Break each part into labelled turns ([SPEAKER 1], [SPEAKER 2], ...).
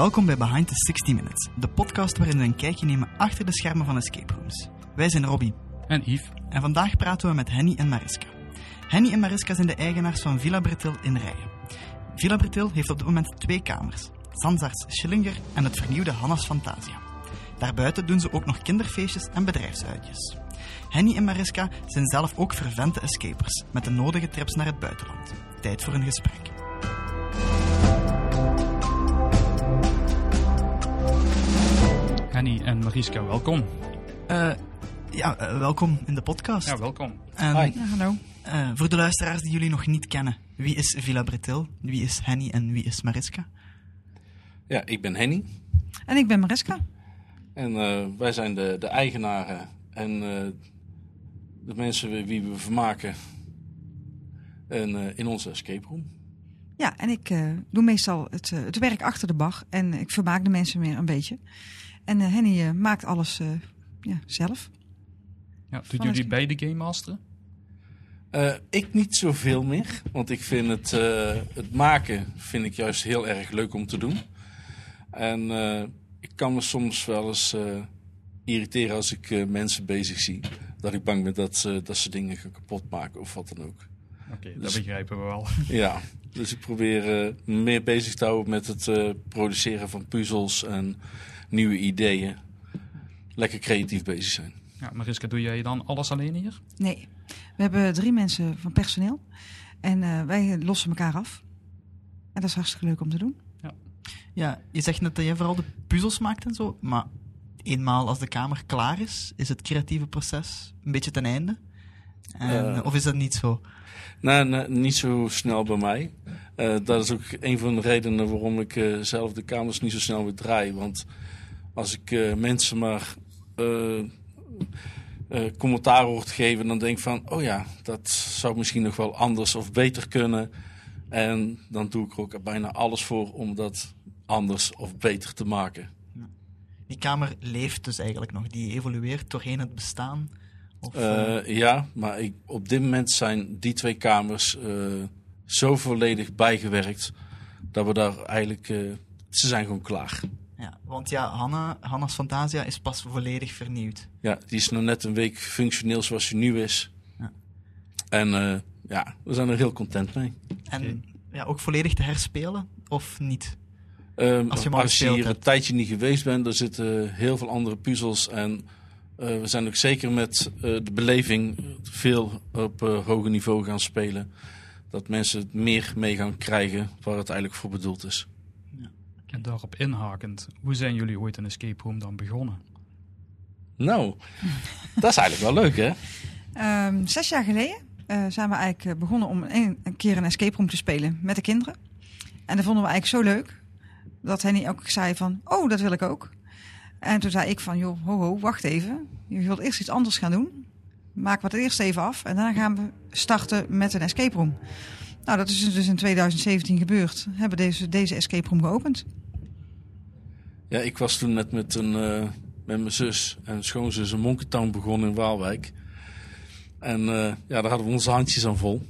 [SPEAKER 1] Welkom bij Behind the 60 Minutes, de podcast waarin we een kijkje nemen achter de schermen van escape rooms. Wij zijn Robbie
[SPEAKER 2] En Yves.
[SPEAKER 1] en vandaag praten we met Henny en Mariska. Henny en Mariska zijn de eigenaars van Villa Bretil in Rijen. Villa Bretil heeft op dit moment twee kamers, Sansarts Schillinger en het vernieuwde Hannas Fantasia. Daarbuiten doen ze ook nog kinderfeestjes en bedrijfsuitjes. Henny en Mariska zijn zelf ook fervente escapers, met de nodige trips naar het buitenland. Tijd voor een gesprek.
[SPEAKER 2] Henny en Mariska, welkom.
[SPEAKER 1] Eh, ja, eh, welkom in de podcast.
[SPEAKER 2] Ja, welkom.
[SPEAKER 1] En,
[SPEAKER 3] Hi.
[SPEAKER 1] ja, hallo. Eh, voor de luisteraars die jullie nog niet kennen, wie is Villa Bretil? Wie is Henny en wie is Mariska?
[SPEAKER 3] Ja, ik ben Henny.
[SPEAKER 4] En ik ben Mariska.
[SPEAKER 3] En eh, wij zijn de, de eigenaren en eh, de mensen wie- wie we vermaken en, eh, in onze escape room.
[SPEAKER 4] Ja, en ik eh, doe meestal het, eh, het werk achter de bar. En ik vermaak de mensen weer een beetje. En eh, Henny eh, maakt alles eh, ja, zelf.
[SPEAKER 2] Ja, doen
[SPEAKER 4] Van
[SPEAKER 2] jullie
[SPEAKER 4] het-
[SPEAKER 2] beide Game Masteren?
[SPEAKER 3] Eh, ik niet zoveel meer, want ik vind het, eh, het maken vind ik juist heel erg leuk om te doen. En eh, ik kan me soms wel eens eh, irriteren als ik eh, mensen bezig zie. Dat ik bang ben dat ze, dat ze dingen gaan kapot maken of wat dan ook.
[SPEAKER 2] Oké,
[SPEAKER 3] Dus-
[SPEAKER 2] dat begrijpen we wel.
[SPEAKER 3] Ja, dus ik probeer eh, me meer bezig te houden met het eh, produceren van puzzels en nieuwe ideeën. Lekker creatief bezig zijn.
[SPEAKER 2] Ja, Mariska, doe jij dan alles alleen hier?
[SPEAKER 4] Nee, we hebben drie mensen van personeel. En eh, wij lossen elkaar af. En dat is hartstikke leuk om te doen.
[SPEAKER 1] Ja, je zegt net dat je vooral de puzzels maakt en zo, maar eenmaal als de kamer klaar is, is het creatieve proces een beetje ten einde? En,
[SPEAKER 3] Eh.
[SPEAKER 1] of is dat niet zo?
[SPEAKER 3] Nou, nee, niet zo snel bij mij. Eh, dat is ook een van de redenen waarom ik eh, zelf de kamers niet zo snel weer draai. Want als ik eh, mensen maar eh, commentaar hoor te geven, dan denk ik van, oh ja, dat zou misschien nog wel anders of beter kunnen. En dan doe ik er ook bijna alles voor om dat anders of beter te maken.
[SPEAKER 1] Die kamer leeft dus eigenlijk nog, die evolueert doorheen het bestaan. Of,
[SPEAKER 3] ja, maar ik, op dit moment zijn die twee kamers zo volledig bijgewerkt dat we daar eigenlijk. ze zijn gewoon klaar.
[SPEAKER 1] Ja, want ja, Hanna, Hanna's Fantasia is pas volledig vernieuwd.
[SPEAKER 3] Ja, die is nog net een week functioneel zoals hij nu is.
[SPEAKER 1] Ja.
[SPEAKER 3] En eh, ja, we zijn er heel content mee.
[SPEAKER 1] En ja, ook volledig te herspelen, of niet?
[SPEAKER 3] Ehm,
[SPEAKER 1] Als je
[SPEAKER 3] als hier een tijdje niet geweest bent, er zitten heel veel andere puzzels. En eh, we zijn ook zeker met eh, de beleving veel op eh, hoger niveau gaan spelen. Dat mensen het meer mee gaan krijgen waar het eigenlijk voor bedoeld is.
[SPEAKER 2] En daarop inhakend, hoe zijn jullie ooit een escape room dan begonnen?
[SPEAKER 3] Nou, dat is eigenlijk wel leuk hè?
[SPEAKER 4] Ehm, zes jaar geleden eh, zijn we eigenlijk eh, begonnen om een, een keer een escape room te spelen met de kinderen. En dat vonden we eigenlijk zo leuk dat Henny ook zei van, oh, dat wil ik ook. En toen zei ik van, joh, ho, ho, wacht even. Je wilt eerst iets anders gaan doen. Maak wat eerst even af en daarna gaan we starten met een escape room. Nou, dat is dus in 2017 gebeurd. We hebben deze, deze escape room geopend.
[SPEAKER 3] Ja, ik was toen net met, een, eh, met mijn zus en schoonzus een Monketown begonnen in Waalwijk. En eh, ja, daar hadden we onze handjes aan vol.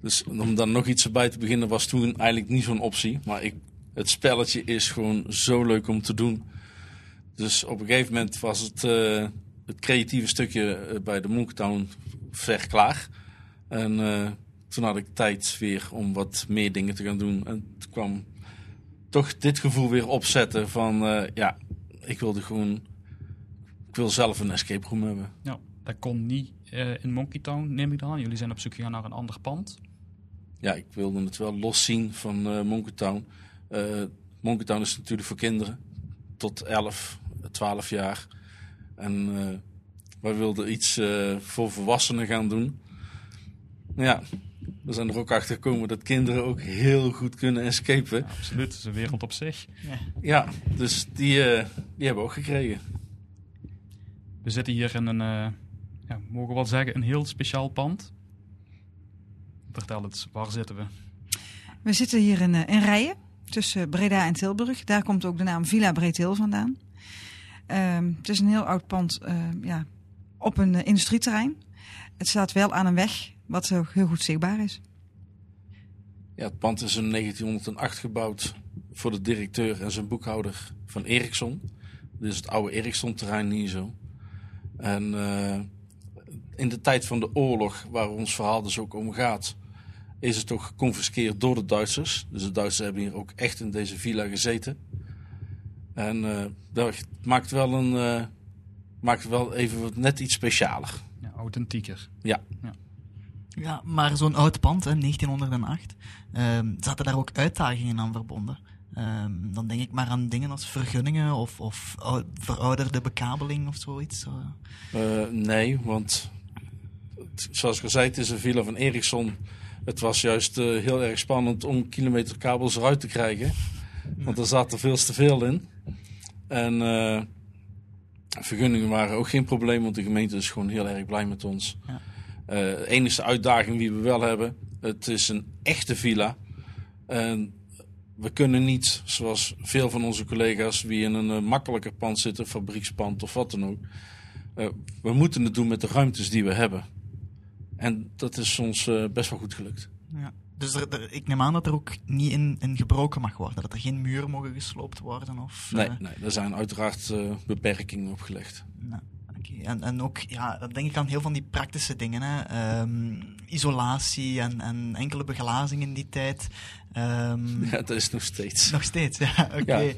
[SPEAKER 3] Dus om dan nog iets erbij te beginnen was toen eigenlijk niet zo'n optie. Maar ik, het spelletje is gewoon zo leuk om te doen. Dus op een gegeven moment was het, eh, het creatieve stukje bij de Monketown ver klaar. En toen had ik tijd weer om wat meer dingen te gaan doen. En toen kwam toch dit gevoel weer opzetten van eh, ja, ik wilde gewoon, ik wil zelf een escape room hebben.
[SPEAKER 2] Ja, dat kon niet eh, in Monkey Town, neem ik dan aan. Jullie zijn op zoek gegaan naar een ander pand.
[SPEAKER 3] Ja, ik wilde het wel los zien van eh Monketown. Eh Monketown is natuurlijk voor kinderen tot 11, 12 jaar. En wij wilden iets voor volwassenen gaan doen. Ja, we zijn er ook achter gekomen dat kinderen ook heel goed kunnen escapen.
[SPEAKER 2] Ja, absoluut, het is een wereld op zich.
[SPEAKER 1] Ja.
[SPEAKER 3] Ja, dus die, eh, die hebben we ook gekregen.
[SPEAKER 2] We zitten hier in een, eh, ja, mogen we wel zeggen, een heel speciaal pand. Vertel het, waar zitten we?
[SPEAKER 4] We zitten hier in, eh, in Rijen, tussen Breda en Tilburg. Daar komt ook de naam Villa Breedtil vandaan. Ehm, het is een heel oud pand ja, op een industrieterrein. Het staat wel aan een weg, wat ook heel goed zichtbaar is.
[SPEAKER 3] Ja, het pand is in 1908 gebouwd voor de directeur en zijn boekhouder van Ericsson. Dit is het oude Ericsson-terrein hier zo. En eh, in de tijd van de oorlog, waar ons verhaal dus ook om gaat, is het ook geconfiskeerd door de Duitsers. Dus de Duitsers hebben hier ook echt in deze villa gezeten. En eh, dat maakt wel, een, eh, maakt wel even wat- net iets specialer.
[SPEAKER 2] Ja, authentieker.
[SPEAKER 3] Ja,
[SPEAKER 1] Ja, maar zo'n oud pand, hè, 1908, ehm, zaten daar ook uitdagingen aan verbonden. Ehm, dan denk ik maar aan dingen als vergunningen of, of ou- verouderde bekabeling of zoiets. zo.
[SPEAKER 3] Eh, nee, want het- zoals het is een villa van Ericsson. Het was juist eh, heel erg spannend om kilometerkabels eruit te krijgen. Want er zat er veel te veel in. En eh, vergunningen waren ook geen probleem, want de gemeente is gewoon heel erg blij met ons.
[SPEAKER 1] Ja.
[SPEAKER 3] De enige uitdaging die we wel hebben, het is een echte villa. En we kunnen niet, zoals veel van onze collega's, die in een eh, makkelijker pand zitten, fabriekspand of wat dan ook. Eh, we moeten het doen met de ruimtes die we hebben. En dat is ons best wel goed gelukt.
[SPEAKER 1] Ja. Dus er, er- ik neem aan dat er ook niet in, in gebroken mag worden. Dat er geen muren mogen gesloopt worden. Of,
[SPEAKER 3] Nee, nee er zijn uiteraard beperkingen opgelegd.
[SPEAKER 1] nou, en, en ook, ja, dan denk ik aan heel van die praktische dingen. Hè. Ehm, isolatie en, en enkele beglazing in die tijd. Ehm,
[SPEAKER 3] Ja, dat is nog steeds.
[SPEAKER 1] Nog steeds, ja, oké.
[SPEAKER 3] Ja.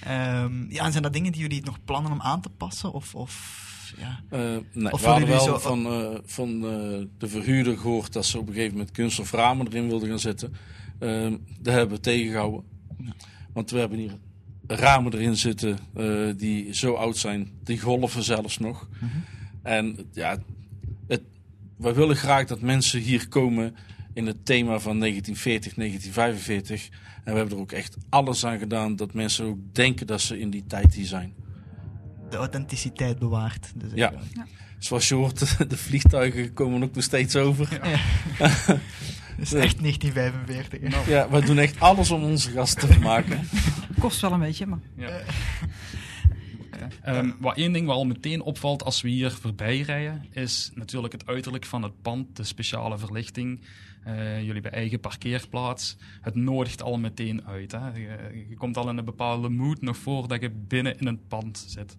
[SPEAKER 1] Ehm, ja, en zijn dat dingen die jullie nog plannen om aan te passen? Of, of ja.
[SPEAKER 3] Eh, nee,
[SPEAKER 1] Of
[SPEAKER 3] we hadden wel
[SPEAKER 1] zo-
[SPEAKER 3] van, eh, van eh, de verhuurder gehoord dat ze op een gegeven moment kunststof ramen erin wilden gaan zetten. Daar hebben we tegengehouden. Want we hebben hier ramen erin zitten eh, die zo oud zijn, die golven zelfs nog. En ja, het, we willen graag dat mensen hier komen in het thema van 1940, 1945. En we hebben er ook echt alles aan gedaan dat mensen ook denken dat ze in die tijd hier zijn.
[SPEAKER 1] de authenticiteit bewaart. Dus
[SPEAKER 3] Ja.
[SPEAKER 1] eigenlijk.
[SPEAKER 3] Zoals je hoort, de vliegtuigen komen ook nog steeds over.
[SPEAKER 1] Dat is echt 1945. hè.
[SPEAKER 3] Ja, we doen echt alles om onze gasten te vermaken.
[SPEAKER 4] Kost wel een beetje, maar
[SPEAKER 2] Ja. Ehm, wat één ding wat al meteen opvalt als we hier voorbij rijden, is natuurlijk het uiterlijk van het pand, de speciale verlichting. Eh, jullie hebben eigen parkeerplaats. Het nodigt al meteen uit. Hè? Je, je komt al in een bepaalde mood nog voordat je binnen in een pand zit.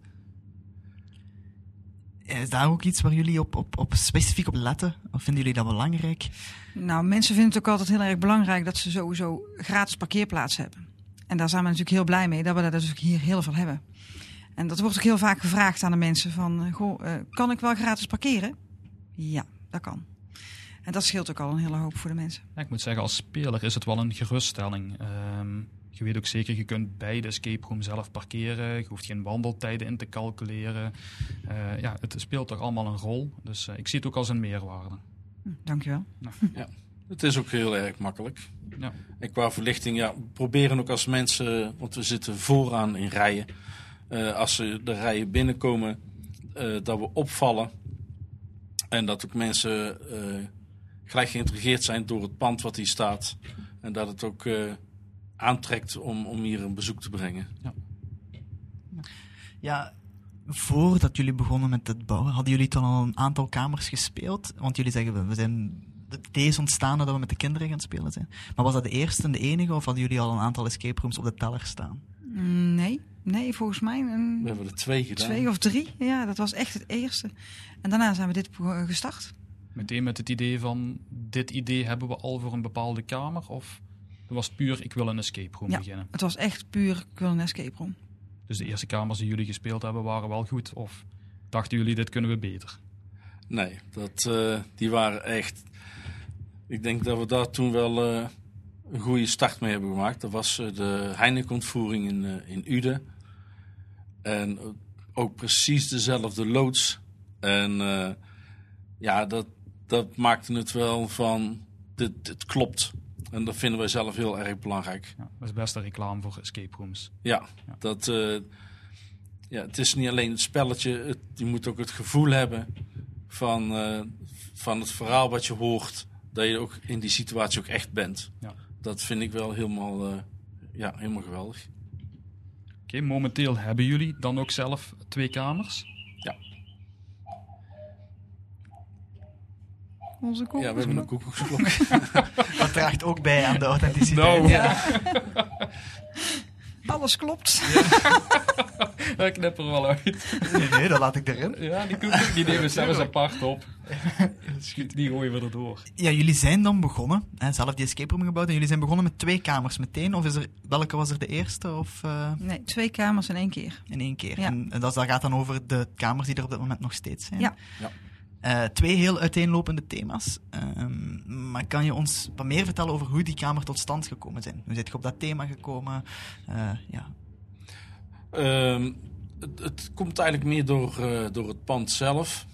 [SPEAKER 1] Is daar ook iets waar jullie op, op, op specifiek op letten? Of vinden jullie dat belangrijk?
[SPEAKER 4] Nou, mensen vinden het ook altijd heel erg belangrijk dat ze sowieso gratis parkeerplaats hebben. En daar zijn we natuurlijk heel blij mee dat we dat dus ook hier heel veel hebben. En dat wordt ook heel vaak gevraagd aan de mensen van, eh, goh, eh, kan ik wel gratis parkeren? Ja, dat kan. En dat scheelt ook al een hele hoop voor de mensen.
[SPEAKER 2] Ja, ik moet zeggen, als speler is het wel een geruststelling. Ehm, je weet ook zeker, je kunt bij de escape room zelf parkeren. Je hoeft geen wandeltijden in te calculeren. Eh, ja, het speelt toch allemaal een rol. Dus ik zie het ook als een meerwaarde.
[SPEAKER 4] Hm, dankjewel.
[SPEAKER 3] Het is ook heel erg makkelijk.
[SPEAKER 2] Ja.
[SPEAKER 3] En qua verlichting, ja, we proberen ook als mensen, want we zitten vooraan in rijen. eh, als ze de rijen binnenkomen, eh, dat we opvallen. En dat ook mensen eh, gelijk geïntrigeerd zijn door het pand wat hier staat. En dat het ook eh, aantrekt om, om hier een bezoek te brengen.
[SPEAKER 1] Ja, voordat jullie begonnen met het bouwen, hadden jullie toen al een aantal kamers gespeeld? Want jullie zeggen, we- we zijn is ontstaan dat we met de kinderen gaan spelen zijn. Maar was dat de eerste en de enige, of hadden jullie al een aantal escape rooms op de teller staan?
[SPEAKER 4] Mm, Nee, nee, volgens mij een
[SPEAKER 3] We hebben er twee gedaan.
[SPEAKER 4] twee of drie. Ja, dat was echt het eerste. En daarna zijn we dit pro- gestart.
[SPEAKER 2] Meteen met het idee van, dit idee hebben we al voor een bepaalde kamer? Of het was puur, ik wil een escape room
[SPEAKER 4] Ja.
[SPEAKER 2] beginnen?
[SPEAKER 4] Het was echt puur, ik wil een escape room.
[SPEAKER 2] Dus de eerste kamers die jullie gespeeld hebben waren wel goed? Of dachten jullie, dit kunnen we beter?
[SPEAKER 3] Nee, dat, eh, die waren echt. Ik denk dat we daar toen wel eh, een goede start mee hebben gemaakt. Dat was eh, de Heineken-ontvoering in, eh, in Uden. En ook precies dezelfde loods. En ja, dat, dat maakte het wel van. Dit, dit klopt. En dat vinden wij zelf heel erg belangrijk.
[SPEAKER 2] Ja, dat is best een reclame voor escape rooms.
[SPEAKER 3] Ja,
[SPEAKER 2] Ja.
[SPEAKER 3] Dat, ja, het is niet alleen het spelletje, het, je moet ook het gevoel hebben van, van het verhaal wat je hoort, dat je ook in die situatie ook echt bent.
[SPEAKER 2] Ja.
[SPEAKER 3] Dat vind ik wel helemaal, eh, ja, helemaal geweldig.
[SPEAKER 2] Oké, momenteel hebben jullie dan ook zelf twee kamers?
[SPEAKER 4] Onze koek.
[SPEAKER 3] Ja, we hebben een koekoeksklok.
[SPEAKER 1] Dat draagt ook bij aan de authenticiteit.
[SPEAKER 2] Nou.
[SPEAKER 1] Ja.
[SPEAKER 4] alles klopt.
[SPEAKER 2] Dat knippen we wel uit.
[SPEAKER 1] Nee, nee, dat laat ik erin.
[SPEAKER 2] Ja, die, koek, die nemen we zelfs apart op. Die gooien we erdoor.
[SPEAKER 1] Ja, jullie zijn dan begonnen, hè, zelf die escape room gebouwd, en jullie zijn begonnen met twee kamers meteen. Of is er, welke was er de eerste? Of eh,
[SPEAKER 4] Nee, twee kamers in één keer.
[SPEAKER 1] in één keer?
[SPEAKER 4] Ja.
[SPEAKER 1] En, en dat, dat gaat dan over de kamers die er op dit moment nog steeds zijn.
[SPEAKER 4] Ja.
[SPEAKER 3] Ja.
[SPEAKER 1] Eh, twee heel uiteenlopende thema's. Ehm, maar kan je ons wat meer vertellen over hoe die kamer tot stand gekomen zijn? Hoe zit je op dat thema gekomen? Eh, ja.
[SPEAKER 3] Ehm, het, komt eigenlijk meer door, eh, door het pand zelf.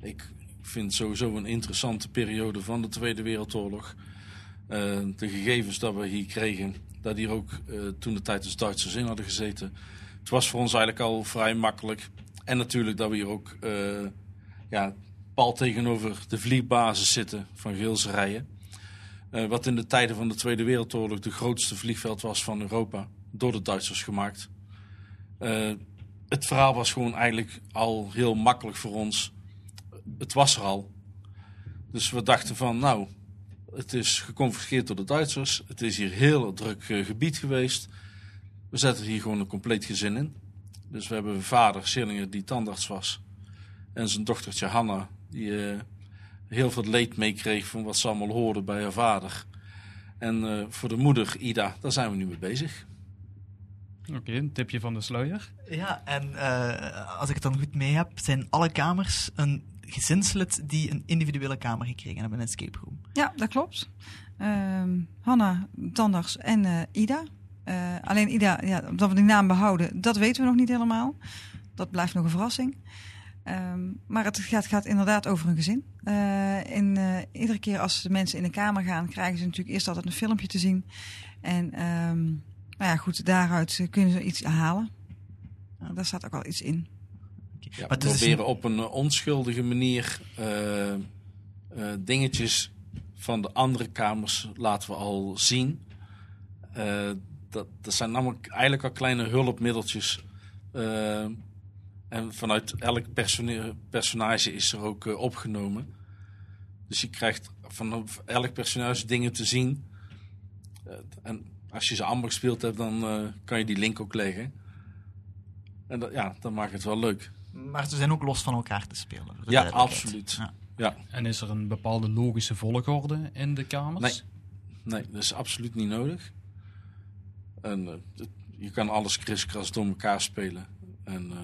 [SPEAKER 3] Ik vind sowieso een interessante periode van de Tweede Wereldoorlog. De gegevens dat we hier kregen, dat hier ook toen de tijd de Duitsers in hadden gezeten. Het was voor ons eigenlijk al vrij makkelijk. En natuurlijk dat we hier ook eh, ja, pal tegenover de vliegbasis zitten van Geelserijen. Eh, wat in de tijden van de Tweede Wereldoorlog de grootste vliegveld was van Europa. Door de Duitsers gemaakt. Eh, het verhaal was gewoon eigenlijk al heel makkelijk voor ons. Het was er al. Dus we dachten van, nou, het is geconfiskeerd door de Duitsers. Het is hier heel druk gebied geweest. We zetten hier gewoon een compleet gezin in. Dus we hebben een vader, Schillinger, die tandarts was. En zijn dochtertje Hanna, die eh, heel veel leed meekreeg van wat ze allemaal hoorden bij haar vader. En eh, voor de moeder, Ida, daar zijn we nu mee bezig.
[SPEAKER 2] Oké, een tipje van de sluier.
[SPEAKER 1] Ja, en eh, als ik het dan goed mee heb, zijn alle kamers een gezinslid die een individuele kamer gekregen hebben in een escape room.
[SPEAKER 4] Ja, dat klopt. Ehm, Hanna, Tandarts en eh, Ida. Eh, alleen Ida, ja, omdat we die naam behouden, dat weten we nog niet helemaal. Dat blijft nog een verrassing. Ehm, maar het gaat, gaat inderdaad over een gezin. Eh, en eh, iedere keer als de mensen in de kamer gaan, krijgen ze natuurlijk eerst altijd een filmpje te zien. En ehm, nou ja, goed, daaruit kunnen ze iets halen. Nou, daar staat ook wel iets in.
[SPEAKER 3] Ja,
[SPEAKER 1] Maar
[SPEAKER 3] we proberen op een onschuldige manier eh, eh, dingetjes van de andere kamers laten we al zien. Dat, dat zijn namelijk eigenlijk al kleine hulpmiddeltjes. Eh, en vanuit elk personage is er ook eh, opgenomen. Dus je krijgt van elk personage dingen te zien. Eh, en als je ze allemaal gespeeld hebt, dan eh, kan je die link ook leggen. En dat, ja, dan maakt het wel leuk.
[SPEAKER 1] Maar ze zijn ook los van elkaar te spelen.
[SPEAKER 3] Ja, absoluut.
[SPEAKER 1] Ja.
[SPEAKER 3] Ja,
[SPEAKER 2] En is er een bepaalde logische volgorde in de kamers?
[SPEAKER 3] Nee. nee, dat is absoluut niet nodig. En eh, je kan alles kriskras door elkaar spelen. En eh,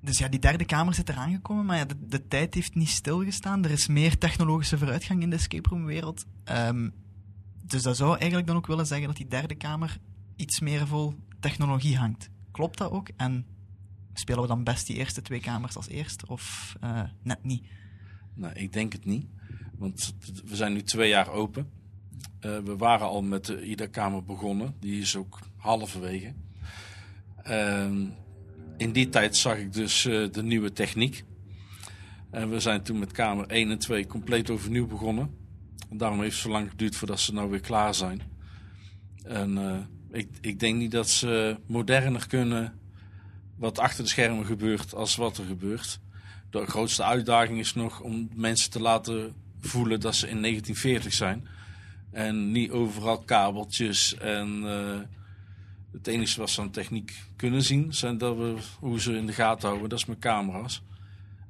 [SPEAKER 1] Dus ja, die derde kamer zit eraan gekomen, maar ja, de, de tijd heeft niet stilgestaan. Er is meer technologische vooruitgang in de escape room wereld. Ehm, dus dat zou eigenlijk dan ook willen zeggen dat die derde kamer iets meer vol technologie hangt. Klopt dat ook? En spelen we dan best die eerste twee kamers als eerst? Of eh, net niet?
[SPEAKER 3] nou, ik denk het niet. Want we zijn nu twee jaar open. Eh, we waren al met de IDA-kamer begonnen. Die is ook halverwege. Ehm, in die tijd zag ik dus eh, de nieuwe techniek. En we zijn toen met kamer 1 en 2 compleet overnieuw begonnen. En daarom heeft het zo lang geduurd voordat ze nou weer klaar zijn. En eh, ik, ik denk niet dat ze moderner kunnen wat achter de schermen gebeurt als wat er gebeurt. De grootste uitdaging is nog om mensen te laten voelen dat ze in 1940 zijn. En niet overal kabeltjes en eh, het enige wat ze aan techniek kunnen zien, zijn dat we hoe ze in de gaten houden, dat is met camera's.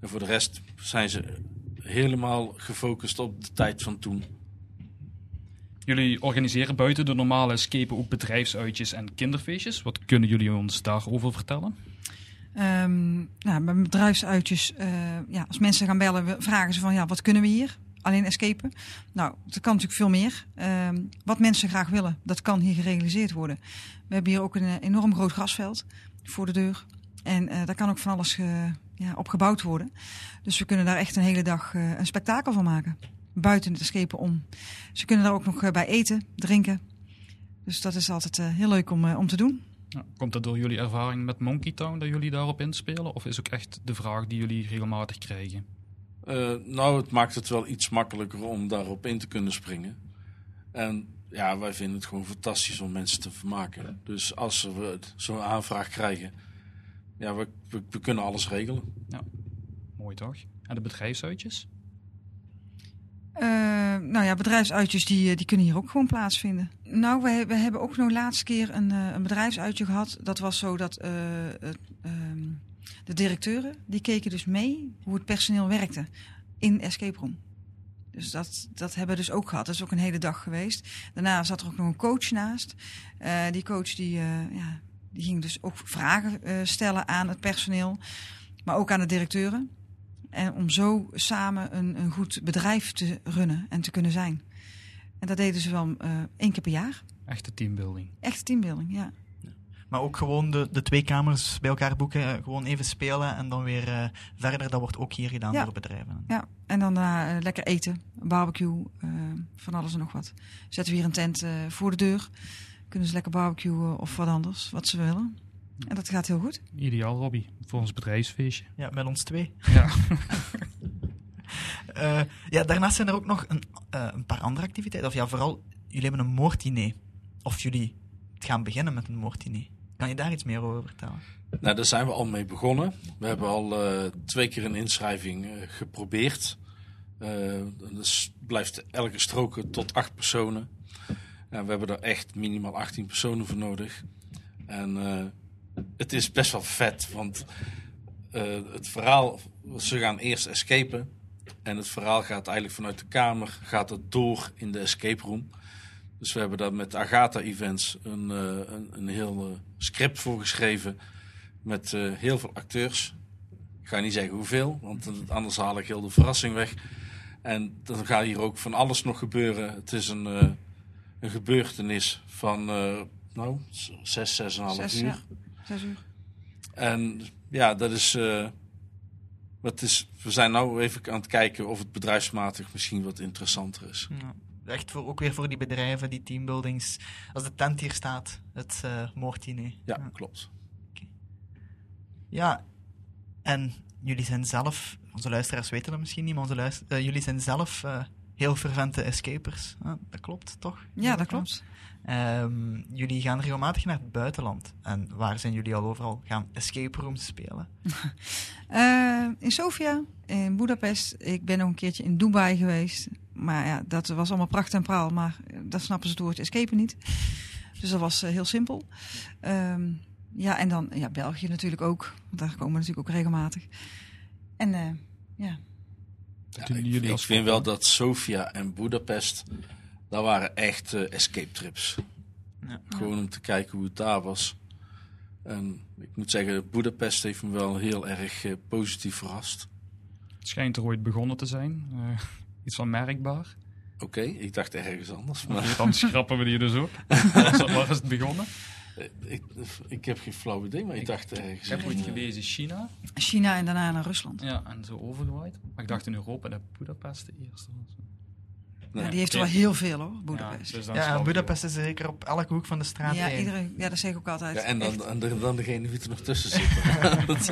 [SPEAKER 3] En voor de rest zijn ze helemaal gefocust op de tijd van toen.
[SPEAKER 2] Jullie organiseren buiten de normale escape ook bedrijfsuitjes en kinderfeestjes. Wat kunnen jullie ons daarover vertellen?
[SPEAKER 4] Ehm, nou, bij bedrijfsuitjes, eh, ja, als mensen gaan bellen, vragen ze van ja, wat kunnen we hier? Alleen escapen. Nou, dat kan natuurlijk veel meer. Ehm, wat mensen graag willen, dat kan hier gerealiseerd worden. We hebben hier ook een eh, enorm groot grasveld voor de deur. En eh, daar kan ook van alles eh, ja, op gebouwd worden. Dus we kunnen daar echt een hele dag een spektakel van maken. Buiten het escapen om. Ze kunnen daar ook nog bij eten, drinken. Dus dat is altijd heel leuk om, om te doen.
[SPEAKER 2] Komt dat door jullie ervaring met Monkey Town dat jullie daarop inspelen? Of is ook echt de vraag die jullie regelmatig krijgen?
[SPEAKER 3] Eh, nou, het maakt het wel iets makkelijker om daarop in te kunnen springen. En ja, wij vinden het gewoon fantastisch om mensen te vermaken. Dus als we zo'n aanvraag krijgen, ja, we, we, we kunnen alles regelen.
[SPEAKER 2] Mooi toch? En de bedrijfsuitjes?
[SPEAKER 4] Eh, nou ja, bedrijfsuitjes die, eh, die kunnen hier ook gewoon plaatsvinden. Nou, we, we hebben ook nog laatste keer een, eh, een bedrijfsuitje gehad. Dat was zo dat eh, ehm, de directeuren, die keken dus mee hoe het personeel werkte in Escape Room. Dus dat, dat hebben we dus ook gehad. Dat is ook een hele dag geweest. Daarna zat er ook nog een coach naast. Eh, die coach die, eh, ja, die ging dus ook vragen eh, stellen aan het personeel. Maar ook aan de directeuren. En om zo samen een, een goed bedrijf te runnen en te kunnen zijn. En dat deden ze wel één keer per jaar.
[SPEAKER 2] Echte teambuilding.
[SPEAKER 4] Echte teambuilding, ja.
[SPEAKER 1] Maar ook gewoon de, de twee kamers bij elkaar boeken, eh, gewoon even spelen en dan weer eh, verder. Dat wordt ook hier gedaan
[SPEAKER 4] Ja.
[SPEAKER 1] door bedrijven.
[SPEAKER 4] ja. En dan daarna eh, lekker eten, barbecue, van alles en nog wat. Zetten we hier een tent eh, voor de deur. Kunnen ze lekker barbecuen of wat anders, wat ze willen. En dat gaat heel goed.
[SPEAKER 2] Ideaal, Robbie, voor ons bedrijfsfeestje.
[SPEAKER 1] Ja, met ons twee.
[SPEAKER 2] Ja.
[SPEAKER 1] Eh, ja, daarnaast zijn er ook nog een, eh, een paar andere activiteiten. Of ja, vooral, jullie hebben een moorddiner. Of jullie gaan beginnen met een moorddiner. Kan je daar iets meer over vertellen?
[SPEAKER 3] Nou, daar zijn we al mee begonnen. We hebben al eh, twee keer een inschrijving eh, geprobeerd. Dus blijft elke stroken tot acht personen. En we hebben er echt minimaal 18 personen voor nodig. En het is best wel vet, want het verhaal, ze gaan eerst escapen. En het verhaal gaat eigenlijk vanuit de kamer, gaat het door in de escape room. Dus we hebben daar met Agatha Events een, eh, een, een heel eh, script voor geschreven. Met eh, heel veel acteurs. Ik ga niet zeggen hoeveel, want anders haal ik heel de verrassing weg. En dan gaat hier ook van alles nog gebeuren. Het is een, eh, een gebeurtenis van eh, nou, zes, zes en een half
[SPEAKER 4] Zes,
[SPEAKER 3] uur.
[SPEAKER 4] ja. Zes uur.
[SPEAKER 3] En ja, dat is, eh, wat is. We zijn nou even aan het kijken of het bedrijfsmatig misschien wat interessanter is.
[SPEAKER 1] Ja. Echt voor, ook weer voor die bedrijven, die teambuildings. Als de tent hier staat, het eh moorddiner.
[SPEAKER 3] Ja, klopt.
[SPEAKER 1] Ja, en jullie zijn zelf, onze luisteraars weten dat misschien niet, maar onze luister- eh, jullie zijn zelf eh, heel fervente escapers. Dat klopt, toch?
[SPEAKER 4] Ja, dat klopt.
[SPEAKER 1] Ehm, jullie gaan regelmatig naar het buitenland. En waar zijn jullie al overal gaan escape rooms spelen?
[SPEAKER 4] Eh, in Sofia, in Budapest. Ik ben nog een keertje in Dubai geweest. Maar ja, dat was allemaal pracht en praal. Maar eh, daar snappen ze het woord escape niet. Dus dat was eh, heel simpel. Ehm, ja, en dan ja, België natuurlijk ook. Want daar komen we natuurlijk ook regelmatig. En eh, ja,
[SPEAKER 2] Dat
[SPEAKER 3] ik, vind wel dat Sofia en Budapest, dat waren echt escape trips.
[SPEAKER 1] Ja.
[SPEAKER 3] Gewoon om te kijken hoe het daar was. En ik moet zeggen, Budapest heeft me wel heel erg positief verrast.
[SPEAKER 2] Het schijnt er ooit begonnen te zijn. Iets van merkbaar.
[SPEAKER 3] Oké, ik dacht ergens anders. Maar
[SPEAKER 2] dan schrappen we die dus op. Waar is, waar is het begonnen?
[SPEAKER 3] eh, ik, ik heb geen flauw idee, maar ik,
[SPEAKER 2] Ik-
[SPEAKER 3] dacht ergens.
[SPEAKER 2] Ik heb ooit
[SPEAKER 3] eh,
[SPEAKER 2] gelezen China.
[SPEAKER 4] China en daarna naar Rusland.
[SPEAKER 2] Ja, en zo overgewaaid. Maar ik dacht in Europa dat Budapest de eerste was.
[SPEAKER 3] nee.
[SPEAKER 4] Die heeft er wel heel veel hoor, Budapest.
[SPEAKER 2] Ja, dus
[SPEAKER 1] Ja,
[SPEAKER 2] ik
[SPEAKER 1] Budapest is zeker op elke hoek van de straat
[SPEAKER 4] ja,
[SPEAKER 1] één.
[SPEAKER 4] iedereen, ja, dat zeg ik ook altijd.
[SPEAKER 3] Ja, en dan, en de- dan degene die er nog tussen zit. dat,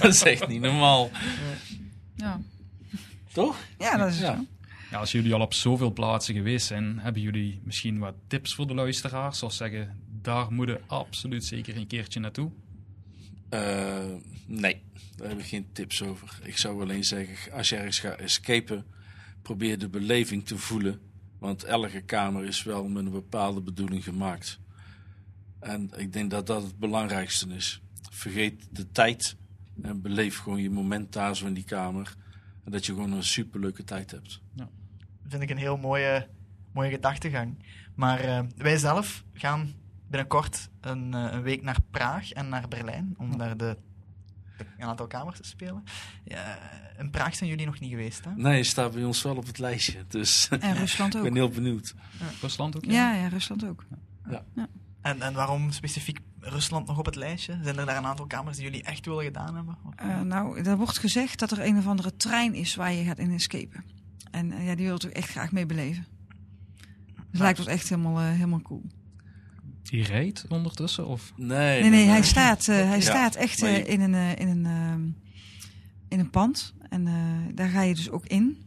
[SPEAKER 3] dat is echt niet normaal.
[SPEAKER 4] Ja.
[SPEAKER 3] Toch?
[SPEAKER 4] ja, dat is
[SPEAKER 3] Ja.
[SPEAKER 4] zo.
[SPEAKER 2] Ja, als jullie al op zoveel plaatsen geweest zijn, hebben jullie misschien wat tips voor de luisteraars? Zoals zeggen, daar moeten absoluut zeker een keertje naartoe.
[SPEAKER 3] Eh, nee, daar heb ik geen tips over. Ik zou alleen zeggen, als je ergens gaat escapen, probeer de beleving te voelen. Want elke kamer is wel met een bepaalde bedoeling gemaakt. En ik denk dat dat het belangrijkste is. Vergeet de tijd en beleef gewoon je moment daar zo in die kamer. En dat je gewoon een superleuke tijd hebt.
[SPEAKER 1] Vind ik een heel mooie, mooie gedachtegang. Maar eh, wij zelf gaan binnenkort een, eh, een week naar Praag en naar Berlijn om daar de, de- een aantal kamers te spelen. Ja, in Praag zijn jullie nog niet geweest, hè?
[SPEAKER 3] Nee, staat bij ons wel op het lijstje. Dus
[SPEAKER 4] En Rusland
[SPEAKER 3] ik
[SPEAKER 4] ook.
[SPEAKER 3] ben heel benieuwd.
[SPEAKER 2] Rusland ook?
[SPEAKER 4] Ja, ja, Rusland ook.
[SPEAKER 1] En, en waarom specifiek Rusland nog op het lijstje? Zijn er daar een aantal kamers die jullie echt willen gedaan hebben?
[SPEAKER 4] Eh, nou, er wordt gezegd dat er een of andere trein is waar je gaat in escapen. En eh, ja, die wil ik echt graag mee beleven. Dus lijkt ons echt helemaal, eh, helemaal cool.
[SPEAKER 2] Die rijdt ondertussen? Of?
[SPEAKER 3] Nee,
[SPEAKER 4] Nee, nee, hij staat, eh, hij
[SPEAKER 3] Ja,
[SPEAKER 4] staat echt
[SPEAKER 3] je-
[SPEAKER 4] in, een, eh, in, een, ehm, in een pand. En eh, daar ga je dus ook in.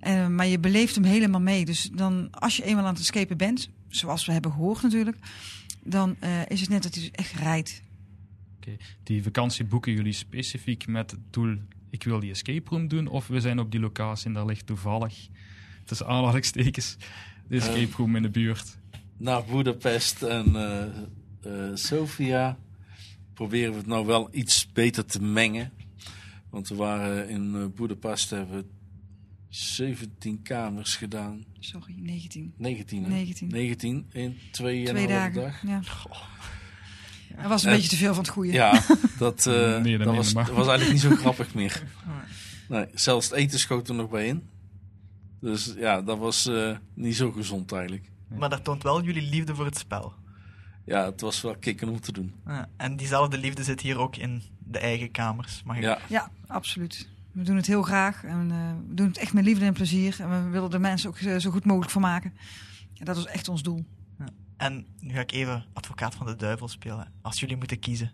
[SPEAKER 4] Eh, maar je beleeft hem helemaal mee. Dus dan, als je eenmaal aan het escapen bent, zoals we hebben gehoord natuurlijk, dan eh, is het net dat hij dus echt rijdt.
[SPEAKER 2] Die vakantie boeken jullie specifiek met het doel, ik wil die escape room doen? Of we zijn op die locatie en daar ligt toevallig tussen aanhalingstekens, de escape room in de buurt?
[SPEAKER 3] Naar Budapest en eh, eh, Sofia proberen we het nou wel iets beter te mengen. Want we waren in Budapest, hebben we 17 kamers gedaan.
[SPEAKER 4] Sorry, 19.
[SPEAKER 3] 19, hè?
[SPEAKER 4] 19.
[SPEAKER 3] 19 in twee, en
[SPEAKER 4] Twee
[SPEAKER 3] een dag.
[SPEAKER 4] Ja. Dat was een
[SPEAKER 3] Eh,
[SPEAKER 4] beetje te veel van het goede.
[SPEAKER 3] Ja, dat, eh,
[SPEAKER 2] Nee, dat
[SPEAKER 3] was, dat was eigenlijk niet zo grappig meer. Nee, zelfs het eten schoot er nog bij in. Dus ja, dat was eh, niet zo gezond eigenlijk.
[SPEAKER 1] Maar dat toont wel jullie liefde voor het spel.
[SPEAKER 3] Ja, het was wel kicken om te doen.
[SPEAKER 1] Ja, en diezelfde liefde zit hier ook in de eigen kamers. Mag ik...
[SPEAKER 3] Ja,
[SPEAKER 4] Ja, absoluut. We doen het heel graag en eh, we doen het echt met liefde en plezier. En we willen de mensen ook zo goed mogelijk voor maken. En dat is echt ons doel.
[SPEAKER 1] En nu ga ik even advocaat van de duivel spelen. Als jullie moeten kiezen.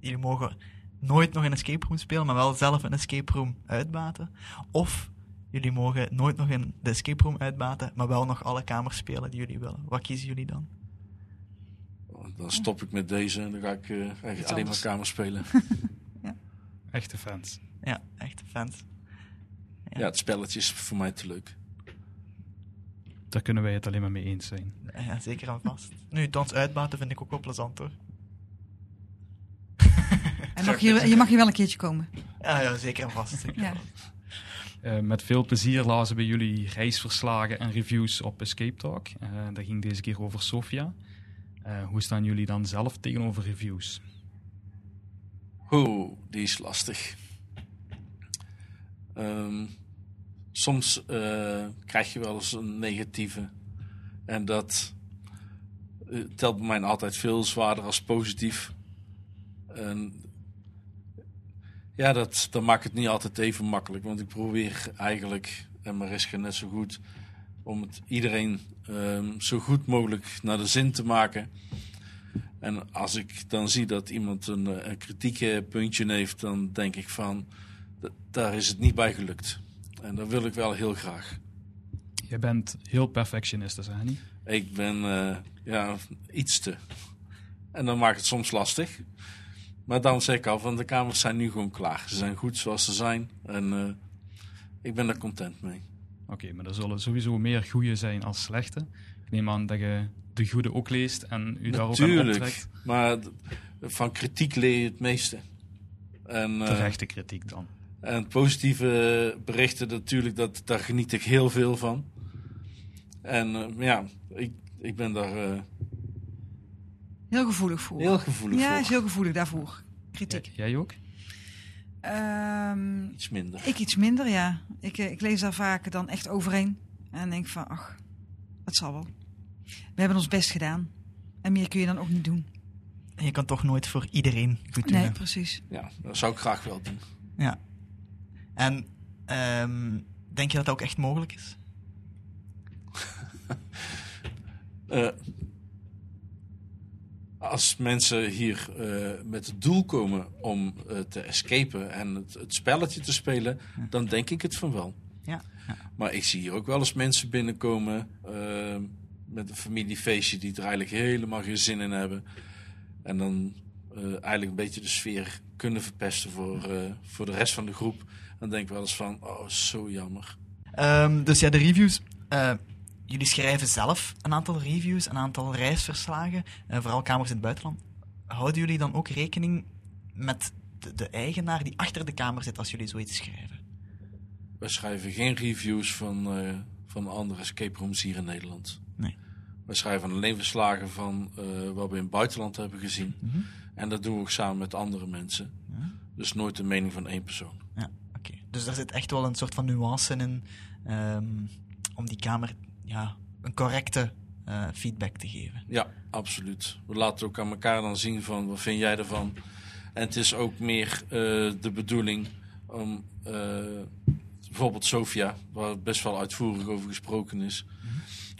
[SPEAKER 1] Jullie mogen nooit nog een escape room spelen, maar wel zelf een escape room uitbaten. Of jullie mogen nooit nog in de escape room uitbaten, maar wel nog alle kamers spelen die jullie willen. Wat kiezen jullie dan?
[SPEAKER 3] dan stop ik met deze en dan ga ik eh, eigenlijk alleen maar kamers spelen.
[SPEAKER 2] Echte fans.
[SPEAKER 1] Ja, echt fans.
[SPEAKER 3] Ja, het spelletje is voor mij te leuk.
[SPEAKER 2] Daar kunnen wij het alleen maar mee eens zijn.
[SPEAKER 1] Ja, zeker en vast. Nu, dans uitbaten vind ik ook wel plezant hoor.
[SPEAKER 4] En mag je, je mag hier wel een keertje komen.
[SPEAKER 1] Ja, ja zeker en vast. zeker
[SPEAKER 4] Ja.
[SPEAKER 1] vast.
[SPEAKER 2] Eh, met veel plezier lazen we jullie reisverslagen en reviews op Escape Talk. Eh dat ging deze keer over Sofia. Eh, hoe staan jullie dan zelf tegenover reviews?
[SPEAKER 3] Oeh, die is lastig. Ehm, soms eh, krijg je wel eens een negatieve. En dat eh, telt bij mij altijd veel zwaarder als positief. En ja, dat, dat maakt het niet altijd even makkelijk. Want ik probeer eigenlijk, en Mariska net zo goed, om het iedereen ehm, zo goed mogelijk naar de zin te maken. En als ik dan zie dat iemand een, eh, een kritiekpuntje heeft, dan denk ik van, daar is het niet bij gelukt. En dat wil ik wel heel graag.
[SPEAKER 2] Je bent heel perfectionistisch, hè, niet?
[SPEAKER 3] Ik ben eh, ja, iets te. En dan maakt het soms lastig. Maar dan zeg ik al, van de kamers zijn nu gewoon klaar. Ze zijn goed zoals ze zijn. En eh, ik ben er content mee.
[SPEAKER 2] Oké, maar er zullen sowieso meer goede zijn als slechte. Ik neem aan dat je de goede ook leest en u daar ook aan
[SPEAKER 3] Natuurlijk.
[SPEAKER 2] optrekt.
[SPEAKER 3] Maar van kritiek leer je het meeste. En, eh,
[SPEAKER 2] Terechte kritiek dan.
[SPEAKER 3] En positieve berichten natuurlijk, dat, daar geniet ik heel veel van. En eh, ja, ik, ik ben daar eh,
[SPEAKER 4] Heel gevoelig voor.
[SPEAKER 3] heel gevoelig
[SPEAKER 4] ja,
[SPEAKER 3] voor.
[SPEAKER 4] is heel gevoelig daarvoor. Kritiek.
[SPEAKER 2] Jij, jij ook?
[SPEAKER 4] Ehm,
[SPEAKER 3] Iets minder.
[SPEAKER 4] ik iets minder, ja. Ik, eh, ik lees daar vaak dan echt overheen. En denk van, ach, het zal wel. We hebben ons best gedaan. En meer kun je dan ook niet doen.
[SPEAKER 1] En je kan toch nooit voor iedereen goed doen.
[SPEAKER 4] Nee, precies.
[SPEAKER 3] Ja, dat zou ik graag wel doen.
[SPEAKER 1] Ja. En ehm, denk je dat dat ook echt mogelijk is?
[SPEAKER 3] Eh, als mensen hier eh, met het doel komen om eh, te escapen en het, het spelletje te spelen, dan denk ik het van wel.
[SPEAKER 1] Ja.
[SPEAKER 3] Maar ik zie hier ook wel eens mensen binnenkomen eh, met een familiefeestje die er eigenlijk helemaal geen zin in hebben. En dan eigenlijk een beetje de sfeer kunnen verpesten voor, eh, voor de rest van de groep. Dan denk ik wel eens van, oh, zo jammer.
[SPEAKER 1] Ehm, dus ja, de reviews. Eh, jullie schrijven zelf een aantal reviews, een aantal reisverslagen, eh, vooral kamers in het buitenland. Houden jullie dan ook rekening met de, de eigenaar die achter de kamer zit als jullie zoiets schrijven?
[SPEAKER 3] Wij schrijven geen reviews van, van andere escape rooms hier in Nederland.
[SPEAKER 1] Nee.
[SPEAKER 3] Wij schrijven alleen verslagen van wat we in het buitenland hebben gezien.
[SPEAKER 1] Mhm.
[SPEAKER 3] En dat doen we ook samen met andere mensen.
[SPEAKER 1] Ja.
[SPEAKER 3] Dus nooit de mening van één persoon.
[SPEAKER 1] Ja, oké. Dus daar zit echt wel een soort van nuance in ehm, om die kamer ja, een correcte eh, feedback te geven.
[SPEAKER 3] Ja, absoluut. We laten ook aan elkaar dan zien van wat vind jij ervan. En het is ook meer eh, de bedoeling om eh, bijvoorbeeld Sofia, waar best wel uitvoerig over gesproken is,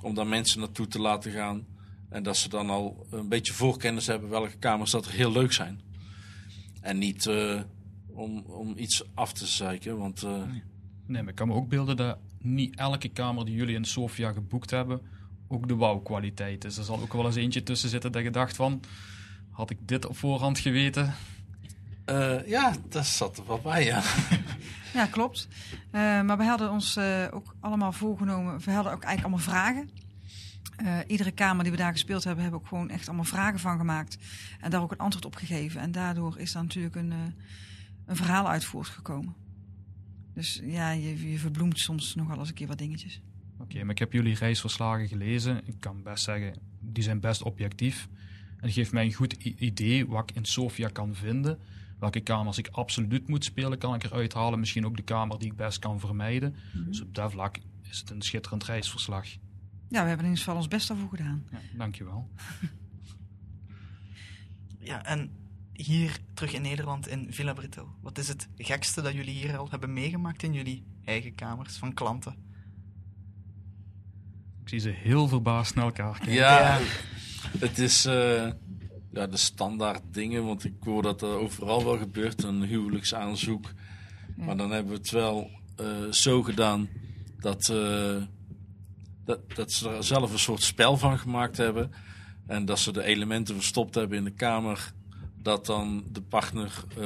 [SPEAKER 3] om daar mensen naartoe te laten gaan. En dat ze dan al een beetje voorkennis hebben welke kamers dat er heel leuk zijn. En niet eh, om, om iets af te zeiken, want eh,
[SPEAKER 2] Nee, maar ik kan me ook beelden dat niet elke kamer die jullie in Sofia geboekt hebben ook de wauw-kwaliteit is. Er zal ook wel eens eentje tussen zitten dat je dacht van, had ik dit op voorhand geweten?
[SPEAKER 3] eh, ja, dat zat er wel bij, ja.
[SPEAKER 4] Ja, klopt. Eh, maar we hadden ons eh, ook allemaal voorgenomen. We hadden ook eigenlijk allemaal vragen. Eh, iedere kamer die we daar gespeeld hebben, hebben we ook gewoon echt allemaal vragen van gemaakt. En daar ook een antwoord op gegeven. En daardoor is daar natuurlijk een, eh, een verhaal uit voortgekomen. Dus ja, je, je verbloemt soms nog wel eens een keer wat dingetjes.
[SPEAKER 2] Oké, maar ik heb jullie reisverslagen gelezen. Ik kan best zeggen, die zijn best objectief. En geeft mij een goed idee wat ik in Sofia kan vinden. Welke kamers ik absoluut moet spelen, kan ik eruit halen. Misschien ook de kamer die ik best kan vermijden. Dus op dat vlak is het een schitterend reisverslag.
[SPEAKER 4] Ja, we hebben in ieder geval ons best daarvoor gedaan.
[SPEAKER 2] Ja, dankjewel.
[SPEAKER 5] Ja, en hier terug in Nederland in Villa Britel. Wat is het gekste dat jullie hier al hebben meegemaakt in jullie eigen kamers van klanten?
[SPEAKER 2] Ik zie ze heel verbaasd naar elkaar kijken.
[SPEAKER 3] Ja, het is eh, ja, de standaard dingen, want ik hoor dat er overal wel gebeurt, een huwelijksaanzoek. Maar dan hebben we het wel eh, zo gedaan dat, eh, dat, dat ze er zelf een soort spel van gemaakt hebben. En dat ze de elementen verstopt hebben in de kamer. Dat dan de partner eh,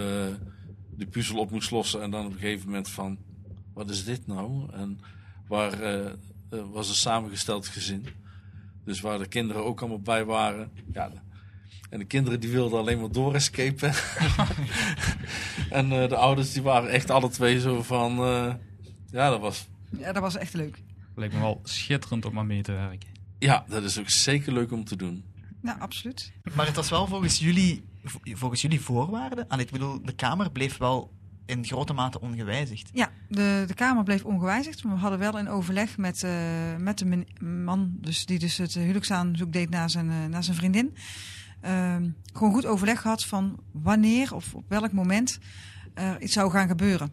[SPEAKER 3] de puzzel op moest lossen. En dan op een gegeven moment van, wat is dit nou? En waar eh, eh, was een samengesteld gezin. Dus waar de kinderen ook allemaal bij waren. Ja, en de kinderen die wilden alleen maar doorescapen. en eh, de ouders die waren echt alle twee zo van... ja, dat was...
[SPEAKER 4] Ja, dat was echt leuk.
[SPEAKER 2] Lijkt me wel schitterend om aan mee te werken.
[SPEAKER 3] Ja, dat is ook zeker leuk om te doen.
[SPEAKER 4] Ja, absoluut.
[SPEAKER 5] Maar het was wel volgens jullie, vo- volgens jullie voorwaarden. En ik bedoel, de kamer bleef wel in grote mate ongewijzigd.
[SPEAKER 4] Ja, de, de kamer bleef ongewijzigd. Maar we hadden wel in overleg met, eh, met de man dus, die dus het huwelijksaanzoek deed naar zijn, eh, naar zijn vriendin. ehm, gewoon goed overleg gehad van wanneer of op welk moment er iets zou gaan gebeuren.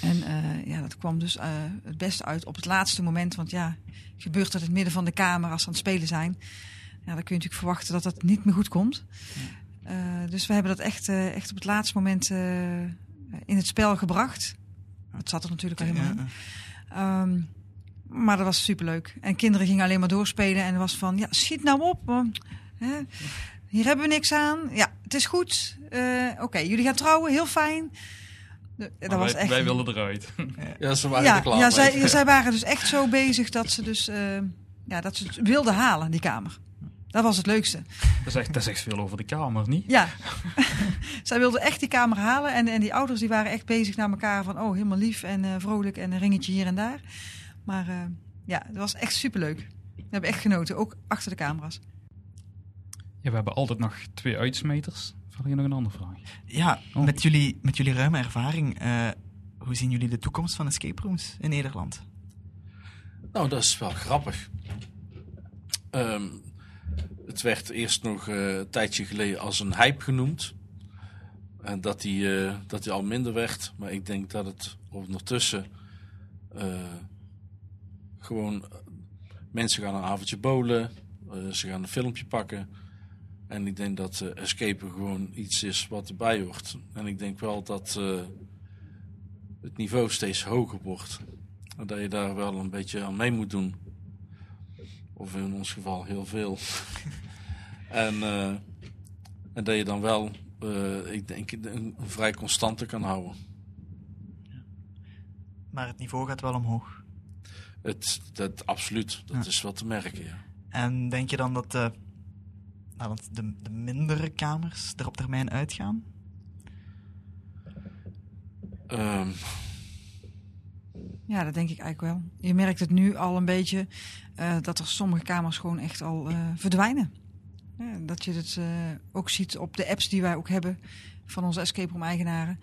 [SPEAKER 4] En eh, ja, dat kwam dus eh, het beste uit op het laatste moment. Want ja, gebeurt dat in het midden van de kamer als ze aan het spelen zijn. Ja, dan kun je natuurlijk verwachten dat dat niet meer goed komt. Eh, dus we hebben dat echt, echt op het laatste moment in het spel gebracht. Het zat er natuurlijk al helemaal in. Ehm, maar dat was superleuk. En kinderen gingen alleen maar doorspelen. En er was van, ja, schiet nou op. want, hè, hier hebben we niks aan. Ja, het is goed. Oké, jullie gaan trouwen. Heel fijn. De- Dat
[SPEAKER 2] Maar
[SPEAKER 4] was
[SPEAKER 2] wij,
[SPEAKER 4] echt...
[SPEAKER 2] wij willen eruit.
[SPEAKER 3] Ja, ze waren
[SPEAKER 4] ja,
[SPEAKER 3] er klaar
[SPEAKER 4] ja
[SPEAKER 3] mee.
[SPEAKER 4] zij, zij waren dus echt zo bezig dat ze dus... eh, ja, dat ze het wilden halen, die kamer. Dat was het leukste.
[SPEAKER 2] dat, zegt, dat zegt veel over de kamer, niet?
[SPEAKER 4] Ja, zij wilden echt die kamer halen. En, en die ouders die waren echt bezig naar elkaar van... oh, helemaal lief en eh, vrolijk en een ringetje hier en daar. Maar eh, ja, het was echt superleuk. We hebben echt genoten, ook achter de camera's.
[SPEAKER 2] Ja, we hebben altijd nog twee uitsmeters. Had je nog een andere vraag?
[SPEAKER 5] Ja,
[SPEAKER 2] Oh.
[SPEAKER 5] met, jullie, met jullie ruime ervaring, eh, hoe zien jullie de toekomst van escape rooms in Nederland?
[SPEAKER 3] Nou, dat is wel grappig. Ehm, het werd eerst nog eh, een tijdje geleden als een hype genoemd. En dat die, eh, dat die al minder werd. Maar ik denk dat het ondertussen eh, gewoon... mensen gaan een avondje bowlen. ze gaan een filmpje pakken. En ik denk dat eh escapen gewoon iets is wat erbij hoort. En ik denk wel dat eh, het niveau steeds hoger wordt. En dat je daar wel een beetje aan mee moet doen. Of in ons geval heel veel. en, eh, en dat je dan wel, ik denk, een, een vrij constante kan houden.
[SPEAKER 5] Maar het niveau gaat wel omhoog.
[SPEAKER 3] Het, dat, absoluut, dat
[SPEAKER 5] Ja.
[SPEAKER 3] is wel te merken, ja.
[SPEAKER 5] En denk je dan dat de, nou, dat de, de mindere kamers er op termijn uitgaan?
[SPEAKER 3] Ehm,
[SPEAKER 4] Ja, dat denk ik eigenlijk wel. Je merkt het nu al een beetje eh, dat er sommige kamers gewoon echt al eh, verdwijnen. Ja, dat je het eh, ook ziet op de apps die wij ook hebben van onze escape room eigenaren.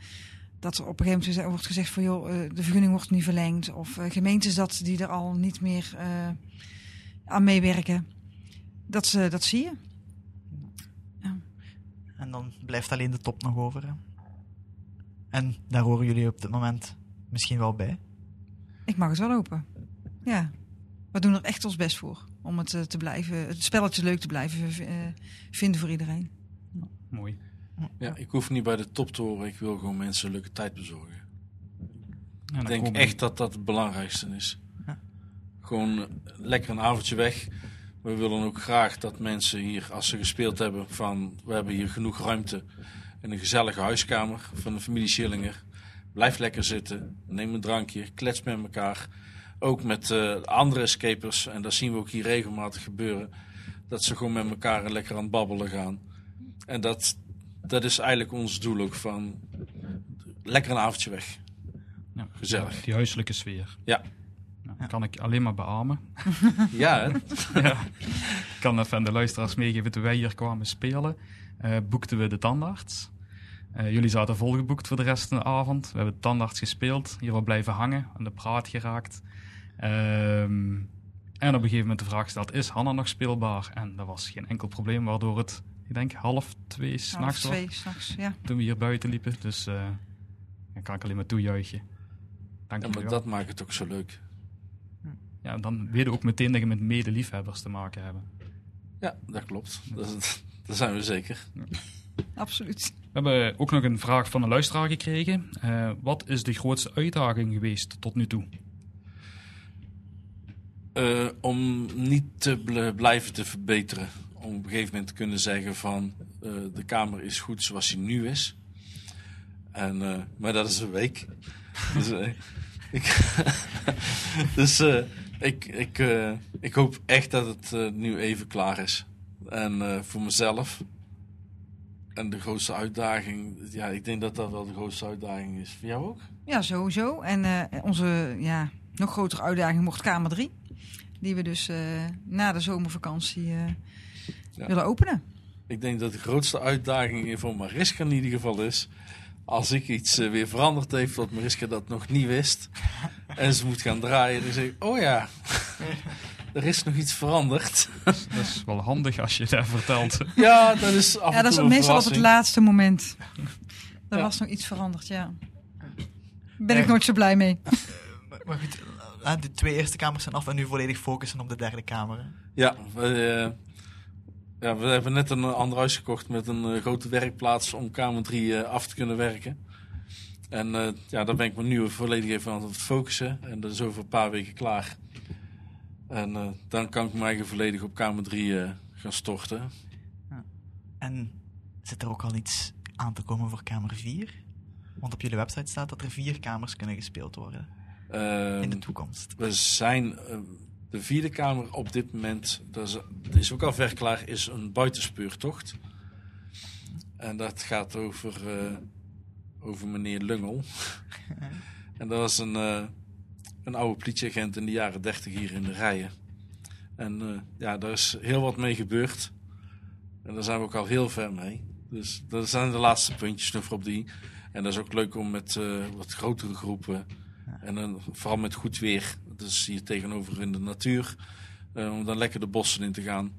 [SPEAKER 4] Dat er op een gegeven moment wordt gezegd van joh, eh, de vergunning wordt niet verlengd. Of eh, gemeentes dat die er al niet meer eh, aan meewerken. Dat, ze, dat zie je.
[SPEAKER 5] Dan blijft alleen de top nog over. Hè? En daar horen jullie op dit moment misschien wel bij.
[SPEAKER 4] Ik mag het wel open. Ja, we doen er echt ons best voor. Om het eh, te blijven, het spelletje leuk te blijven eh, vinden voor iedereen.
[SPEAKER 2] Mooi.
[SPEAKER 3] ja, ik hoef niet bij de top te horen, ik wil gewoon mensen een leuke tijd bezorgen.
[SPEAKER 2] Ja,
[SPEAKER 3] Ik denk echt dat dat het belangrijkste is.
[SPEAKER 5] Ja.
[SPEAKER 3] Gewoon eh, lekker een avondje weg. We willen ook graag dat mensen hier, als ze gespeeld hebben, van we hebben hier genoeg ruimte en een gezellige huiskamer van de familie Schillinger. blijf lekker zitten, neem een drankje, klets met elkaar. Ook met eh, andere escapers, en dat zien we ook hier regelmatig gebeuren, dat ze gewoon met elkaar lekker aan het babbelen gaan. En dat, dat is eigenlijk ons doel ook van lekker een avondje weg.
[SPEAKER 2] Ja,
[SPEAKER 3] Gezellig.
[SPEAKER 2] Die huiselijke sfeer.
[SPEAKER 3] Ja.
[SPEAKER 2] Nou, kan ik alleen maar beamen.
[SPEAKER 3] Ja, hè?
[SPEAKER 2] ja. Ik kan even aan de luisteraars meegeven, toen wij hier kwamen spelen, eh, boekten we de tandarts. Eh, jullie zaten volgeboekt voor de rest van de avond. We hebben de tandarts gespeeld, hier wat blijven hangen, aan de praat geraakt. Ehm, en op een gegeven moment de vraag gesteld, is Hanna nog speelbaar? En dat was geen enkel probleem, waardoor het, ik denk, half twee s'nachts was
[SPEAKER 4] twee, s'nachts, ja.
[SPEAKER 2] toen we hier buiten liepen. Dus eh dan kan ik alleen maar toejuichen. Dank
[SPEAKER 3] Ja, maar
[SPEAKER 2] wel.
[SPEAKER 3] dat maakt het ook zo leuk.
[SPEAKER 2] Ja, dan weet je ook meteen dat je met medeliefhebbers te maken hebt.
[SPEAKER 3] Ja, dat klopt. Dat, is- dat zijn we zeker.
[SPEAKER 4] Absoluut.
[SPEAKER 2] We hebben ook nog een vraag van een luisteraar gekregen. Eh, wat is de grootste uitdaging geweest tot nu toe?
[SPEAKER 3] Eh, om niet te bl- blijven te verbeteren. Om op een gegeven moment te kunnen zeggen van eh, de kamer is goed zoals hij nu is. En, eh, maar dat is een week. dus ik, dus, eh, ik, ik, eh, ik hoop echt dat het eh, nu even klaar is. En eh, voor mezelf. En de grootste uitdaging, ja, ik denk dat dat wel de grootste uitdaging is. Voor jou ook?
[SPEAKER 4] Ja, sowieso. En onze ja, nog grotere uitdaging mocht Kamer 3. Die we dus na de zomervakantie
[SPEAKER 3] Ja.
[SPEAKER 4] willen openen.
[SPEAKER 3] Ik denk dat de grootste uitdaging voor Mariska in ieder geval is. Als ik iets eh, weer veranderd heeft, wat Mariska dat nog niet wist. En ze moet gaan draaien. Dan zeg ik: Oh ja, er is nog iets veranderd.
[SPEAKER 2] Dat is wel handig als je dat vertelt.
[SPEAKER 3] Ja, dat is af
[SPEAKER 4] Ja,
[SPEAKER 3] en
[SPEAKER 4] dat is
[SPEAKER 3] toe een
[SPEAKER 4] meestal op het laatste moment. Er
[SPEAKER 3] Ja.
[SPEAKER 4] was nog iets veranderd, ja. Ben ik nooit zo blij mee.
[SPEAKER 5] Maar, maar goed, eh, de twee eerste kamers zijn af en nu volledig focussen op de derde kamer.
[SPEAKER 3] Ja, we, eh, ja, we hebben net een eh, ander huis gekocht met een eh, grote werkplaats om kamer 3 eh, af te kunnen werken. En ja, daar ben ik me nu volledig even aan het focussen. En dat is over een paar weken klaar. En dan kan ik me eigen volledig op kamer 3 eh, gaan storten.
[SPEAKER 5] En zit er ook al iets aan te komen voor kamer 4? Want op jullie website staat dat er vier kamers kunnen gespeeld worden
[SPEAKER 3] Ehm,
[SPEAKER 5] in de toekomst.
[SPEAKER 3] we zijn de vierde kamer op dit moment, dat is, dat is ook al ver klaar, is een buitenspeurtocht. En dat gaat over, eh, over meneer Lungel. en dat was een, eh, een oude politieagent in de jaren dertig hier in de rijen. En eh, ja, daar is heel wat mee gebeurd. En daar zijn we ook al heel ver mee. Dus dat zijn de laatste puntjes nog op die. En dat is ook leuk om met wat grotere groepen en dan, vooral met goed weer. Dus hier tegenover in de natuur. eh, om dan lekker de bossen in te gaan.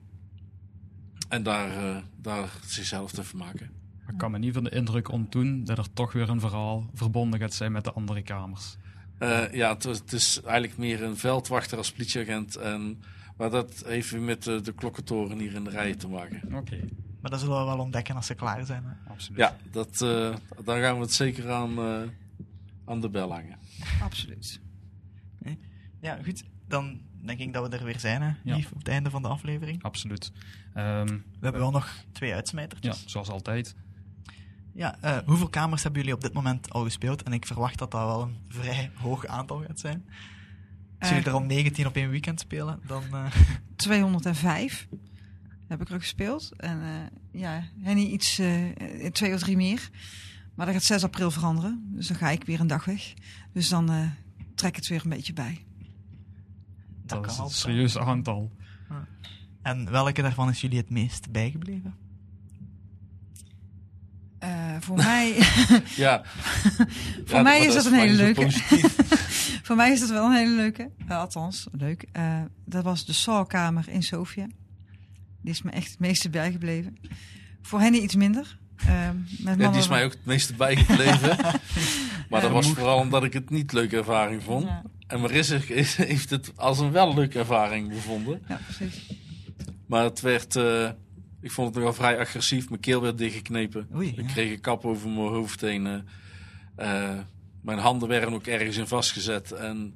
[SPEAKER 3] En daar, eh, daar zichzelf te vermaken.
[SPEAKER 2] Maar ik kan me niet van de indruk ontdoen dat er toch weer een verhaal verbonden gaat zijn met de andere kamers.
[SPEAKER 3] Eh, ja, het, is eigenlijk meer een veldwachter als politieagent. En, maar dat heeft weer met de, de klokkentoren hier in de rijen te maken.
[SPEAKER 2] Oké,
[SPEAKER 5] Maar dat zullen we wel ontdekken als ze klaar zijn. hè.
[SPEAKER 2] absoluut.
[SPEAKER 3] Ja, dat, eh, dan gaan we het zeker aan, eh, aan de bel hangen.
[SPEAKER 4] Absoluut.
[SPEAKER 5] Ja, goed. Dan denk ik dat we er weer zijn, hè,
[SPEAKER 2] Ja.
[SPEAKER 5] Yves, op het einde van de aflevering.
[SPEAKER 2] Absoluut. Ehm,
[SPEAKER 5] We hebben wel nog twee
[SPEAKER 2] ja,
[SPEAKER 5] uitsmijtertjes.
[SPEAKER 2] zoals altijd.
[SPEAKER 5] Ja, eh, hoeveel kamers hebben jullie op dit moment al gespeeld? En ik verwacht dat dat wel een vrij hoog aantal gaat zijn. Als jullie
[SPEAKER 4] Eh,
[SPEAKER 5] er al 19 op één weekend spelen, dan... eh,
[SPEAKER 4] 205 heb ik er gespeeld. En eh, ja, Henny iets, eh, twee of drie meer. Maar dat gaat 6 april veranderen. Dus dan ga ik weer een dag weg. Dus dan eh, trek het weer een beetje bij.
[SPEAKER 5] Dat
[SPEAKER 2] is een serieus aantal.
[SPEAKER 5] En welke daarvan is jullie het meest bijgebleven?
[SPEAKER 4] Eh, voor mij,
[SPEAKER 3] Ja.
[SPEAKER 4] voor mij is dat een hele leuke. Voor mij is dat wel een hele leuke. Althans, leuk. Eh, dat was de Saw-kamer in Sofia. Die is me echt het meeste bijgebleven. Voor Henny iets minder. Eh, met
[SPEAKER 3] Ja, die is mij ook het meeste bijgebleven. maar dat was vooral omdat ik het niet leuke ervaring vond.
[SPEAKER 4] Ja,
[SPEAKER 3] En Marissa is- heeft het als een wel leuke ervaring bevonden.
[SPEAKER 4] ja, precies.
[SPEAKER 3] Maar het werd, eh, ik vond het nogal vrij agressief. Mijn keel werd dichtgeknepen.
[SPEAKER 5] Oei,
[SPEAKER 3] Ik
[SPEAKER 5] ja.
[SPEAKER 3] kreeg een kap over mijn hoofd heen. eh. Eh, mijn handen werden ook ergens in vastgezet. En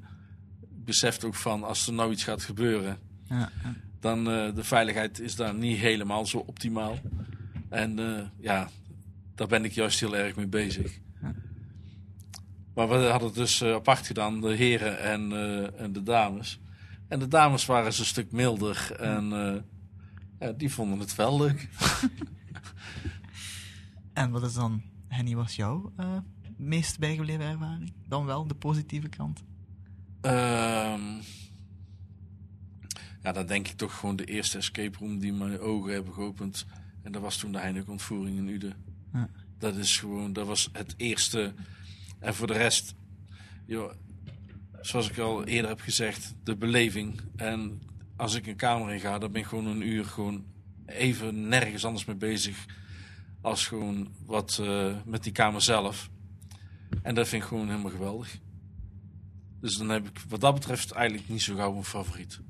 [SPEAKER 3] ik besefte ook van, als er nou iets gaat gebeuren...
[SPEAKER 5] Ja, ja.
[SPEAKER 3] dan de veiligheid is daar niet helemaal zo optimaal. En ja, daar ben ik juist heel erg mee bezig. Maar we hadden het dus eh, apart gedaan, de heren en, eh, en de dames. En de dames waren eens een stuk milder en eh, ja, die vonden het wel leuk.
[SPEAKER 1] En wat is dan, Henny, was jouw meest bijgebleven ervaring? Dan wel de positieve kant.
[SPEAKER 3] Ehm, ja, dan denk ik toch gewoon de eerste escape room die mijn ogen hebben geopend. En dat was toen de Heineken ontvoering in Uden.
[SPEAKER 1] Ja.
[SPEAKER 3] Dat is gewoon, dat was het eerste. En voor de rest, joh, zoals ik al eerder heb gezegd, de beleving. En als ik een kamer in ga, dan ben ik gewoon een uur gewoon even nergens anders mee bezig. Als gewoon wat eh, met die kamer zelf. En dat vind ik gewoon helemaal geweldig. Dus dan heb ik wat dat betreft eigenlijk niet zo gauw een favoriet.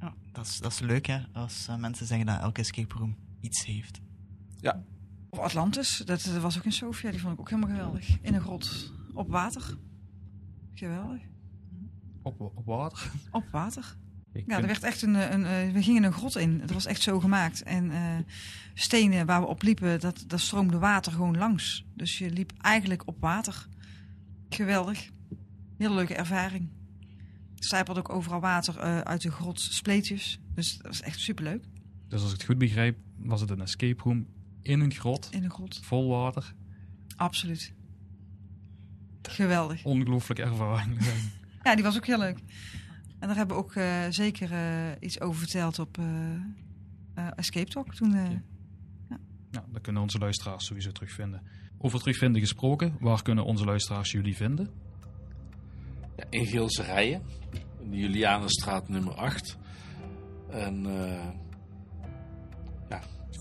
[SPEAKER 1] Ja, dat is, dat is leuk, hè? Als eh, mensen zeggen dat elke escape room iets heeft.
[SPEAKER 3] Ja,
[SPEAKER 4] Of Atlantis, dat, dat was ook in Sofia, die vond ik ook helemaal geweldig. In een grot, op water. Geweldig.
[SPEAKER 2] Op, op water.
[SPEAKER 4] Op water.
[SPEAKER 2] Ik
[SPEAKER 4] Ja, er werd echt een, een, we gingen een grot in. Het was echt zo gemaakt. En eh, stenen waar we op liepen, dat, dat stroomde water gewoon langs. Dus je liep eigenlijk op water. Geweldig. Hele leuke ervaring. Er stijpelde ook overal water eh, uit de grot, spleetjes. Dus dat was echt superleuk.
[SPEAKER 2] Dus als ik het goed begrijp, was het een escape room in een grot,
[SPEAKER 4] In de grot.
[SPEAKER 2] vol water.
[SPEAKER 4] Absoluut. Geweldig.
[SPEAKER 2] Ongelooflijke ervaring.
[SPEAKER 4] Ja, die was ook heel leuk. En daar hebben we ook eh, zeker eh, iets over verteld op eh, eh, Escape Talk. Toen, eh,
[SPEAKER 2] nou, dat kunnen onze luisteraars sowieso terugvinden. Over terugvinden gesproken, waar kunnen onze luisteraars jullie vinden?
[SPEAKER 3] Ja, in Geelse Rijen, in de Julianenstraat nummer 8. En eh,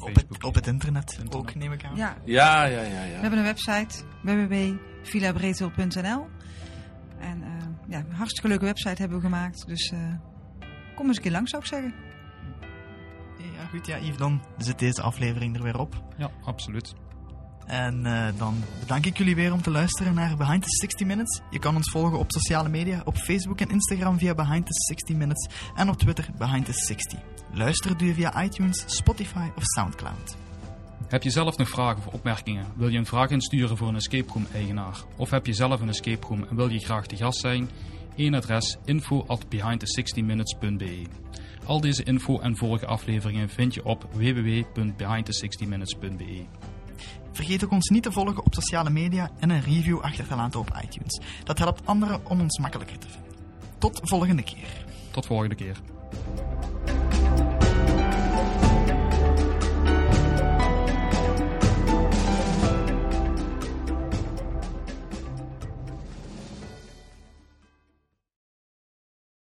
[SPEAKER 1] Op het, op het internet,
[SPEAKER 2] Internet.
[SPEAKER 1] ook, neem ik aan.
[SPEAKER 4] ja,
[SPEAKER 3] ja, ja, ja,
[SPEAKER 4] We
[SPEAKER 3] ja.
[SPEAKER 4] hebben een website www.villabretel.nl En eh, ja, een hartstikke leuke website hebben we gemaakt. Dus eh, kom eens een keer langs, zou ik zeggen.
[SPEAKER 1] Ja, goed. Ja, Yves, dan zit deze aflevering er weer op.
[SPEAKER 2] Ja, absoluut.
[SPEAKER 1] En eh, dan bedank ik jullie weer om te luisteren naar Behind the 60 Minutes. Je kan ons volgen op sociale media, op Facebook en Instagram via Behind the 60 Minutes en op Twitter Behind the 60. Luisteren doe je via iTunes, Spotify of Soundcloud.
[SPEAKER 2] Heb je zelf nog vragen of opmerkingen? Wil je een vraag insturen voor een escape room eigenaar? Of heb je zelf een escape room en wil je graag de gast zijn? Eén adres info at behindthe60minutes.be Al deze info en vorige afleveringen vind je op www.behindthe60minutes.be
[SPEAKER 1] Vergeet ook ons niet te volgen op sociale media en een review achter te laten op iTunes. Dat helpt anderen om ons makkelijker te vinden. Tot volgende keer.
[SPEAKER 2] Tot volgende keer.